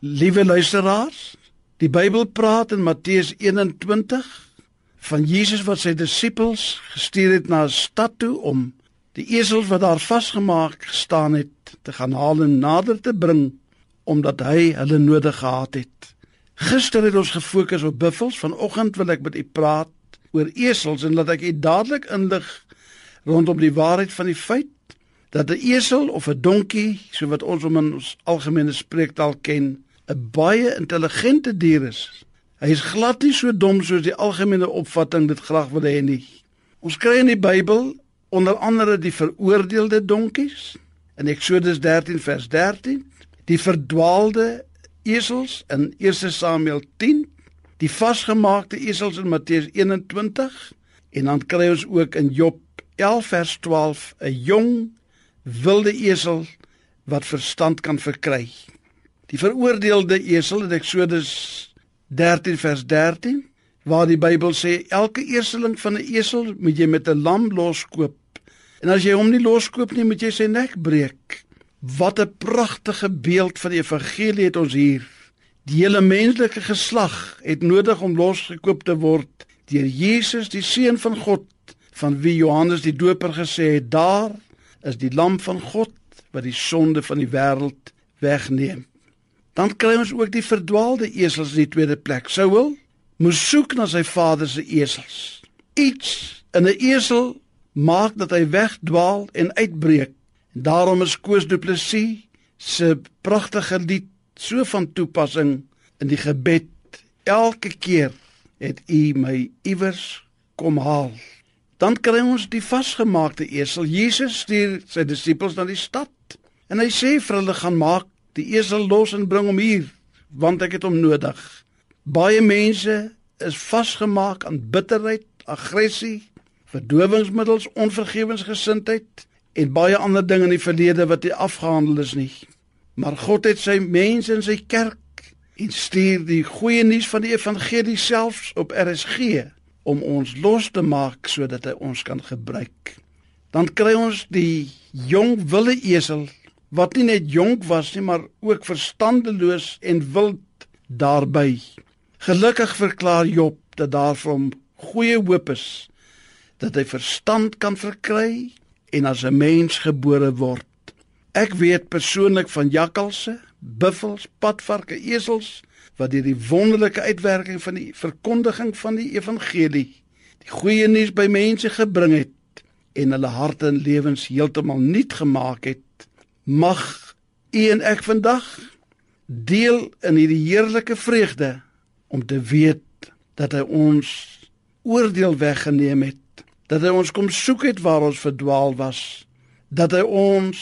Liewe luisteraars, die Bybel praat in Matteus 21 van Jesus wat sy disippels gestuur het na 'n stad toe om die esels wat daar vasgemaak gestaan het te gaan haal en nader te bring omdat hy hulle nodig gehad het. Gister het ons gefokus op buffels, vanoggend wil ek met u praat oor esels en laat ek u dadelik inlig rondom die waarheid van die feit dat 'n esel of 'n donkie, so wat ons om in ons algemene spreektaal ken, 'n baie intelligente dier is. Hy is glad nie so dom soos die algemene opvatting dit graag wil hê nie. Ons kry in die Bybel onder andere die veroordeelde donkies in Eksodus 13 vers 13, die verdwaalde esels in 1 Samuel 10, die vasgemaakte esels in Matteus 21 en dan kry ons ook in Job 11 vers 12 'n jong wilde esel wat verstand kan verkry. Die veroordeelde esel in Eksodus 13 vers 13 waar die Bybel sê elke eersteling van 'n esel moet jy met 'n lam loskoop. En as jy hom nie loskoop nie, moet jy sy nek breek. Wat 'n pragtige beeld van die evangelie het ons hier. Die hele menslike geslag het nodig om losgekoop te word deur Jesus, die seun van God, van wie Johannes die Doper gesê het: "Daar is die lam van God wat die sonde van die wêreld wegneem." Dan kry ons ook die verdwaalde esels in die tweede plek. Saul moes soek na sy vader se esels. Iets in 'n esel maak dat hy wegdwaal en uitbreek. En daarom is Koos Du Plessis se pragtige lied so van toepassing in die gebed. Elke keer het U my iewers kom haal. Dan kry ons die vasgemaakte esel. Jesus stuur sy disippels na die stad en hy sê vir hulle gaan maak die esel los en bring hom hier want ek het hom nodig. Baie mense is vasgemaak aan bitterheid, aggressie, verdowingsmiddels, onvergewensgesindheid en baie ander dinge in die verlede wat nie afgehandel is nie. Maar God het sy mense in sy kerk en stuur die goeie nuus van die evangelie selfs op RSG om ons los te maak sodat hy ons kan gebruik. Dan kry ons die jong wilde esel wat nie net jonk was nie, maar ook verstandeloos en wild daarbey. Gelukkig verklaar Job dat daar vir hom goeie hoop is dat hy verstand kan verkry en as 'n mens gebore word. Ek weet persoonlik van jakkalse, buffels, padvarke, esels wat deur die wonderlike uitwerking van die verkondiging van die evangelie die goeie nuus by mense gebring het en hulle harte en lewens heeltemal nuut gemaak het mag u en ek vandag deel in hierdie heerlike vreugde om te weet dat hy ons oordeel weggeneem het dat hy ons kom soek het waar ons verdwaal was dat hy ons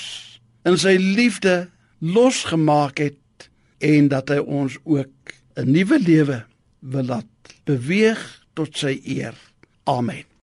in sy liefde losgemaak het en dat hy ons ook 'n nuwe lewe wil laat beweeg tot sy eer. Amen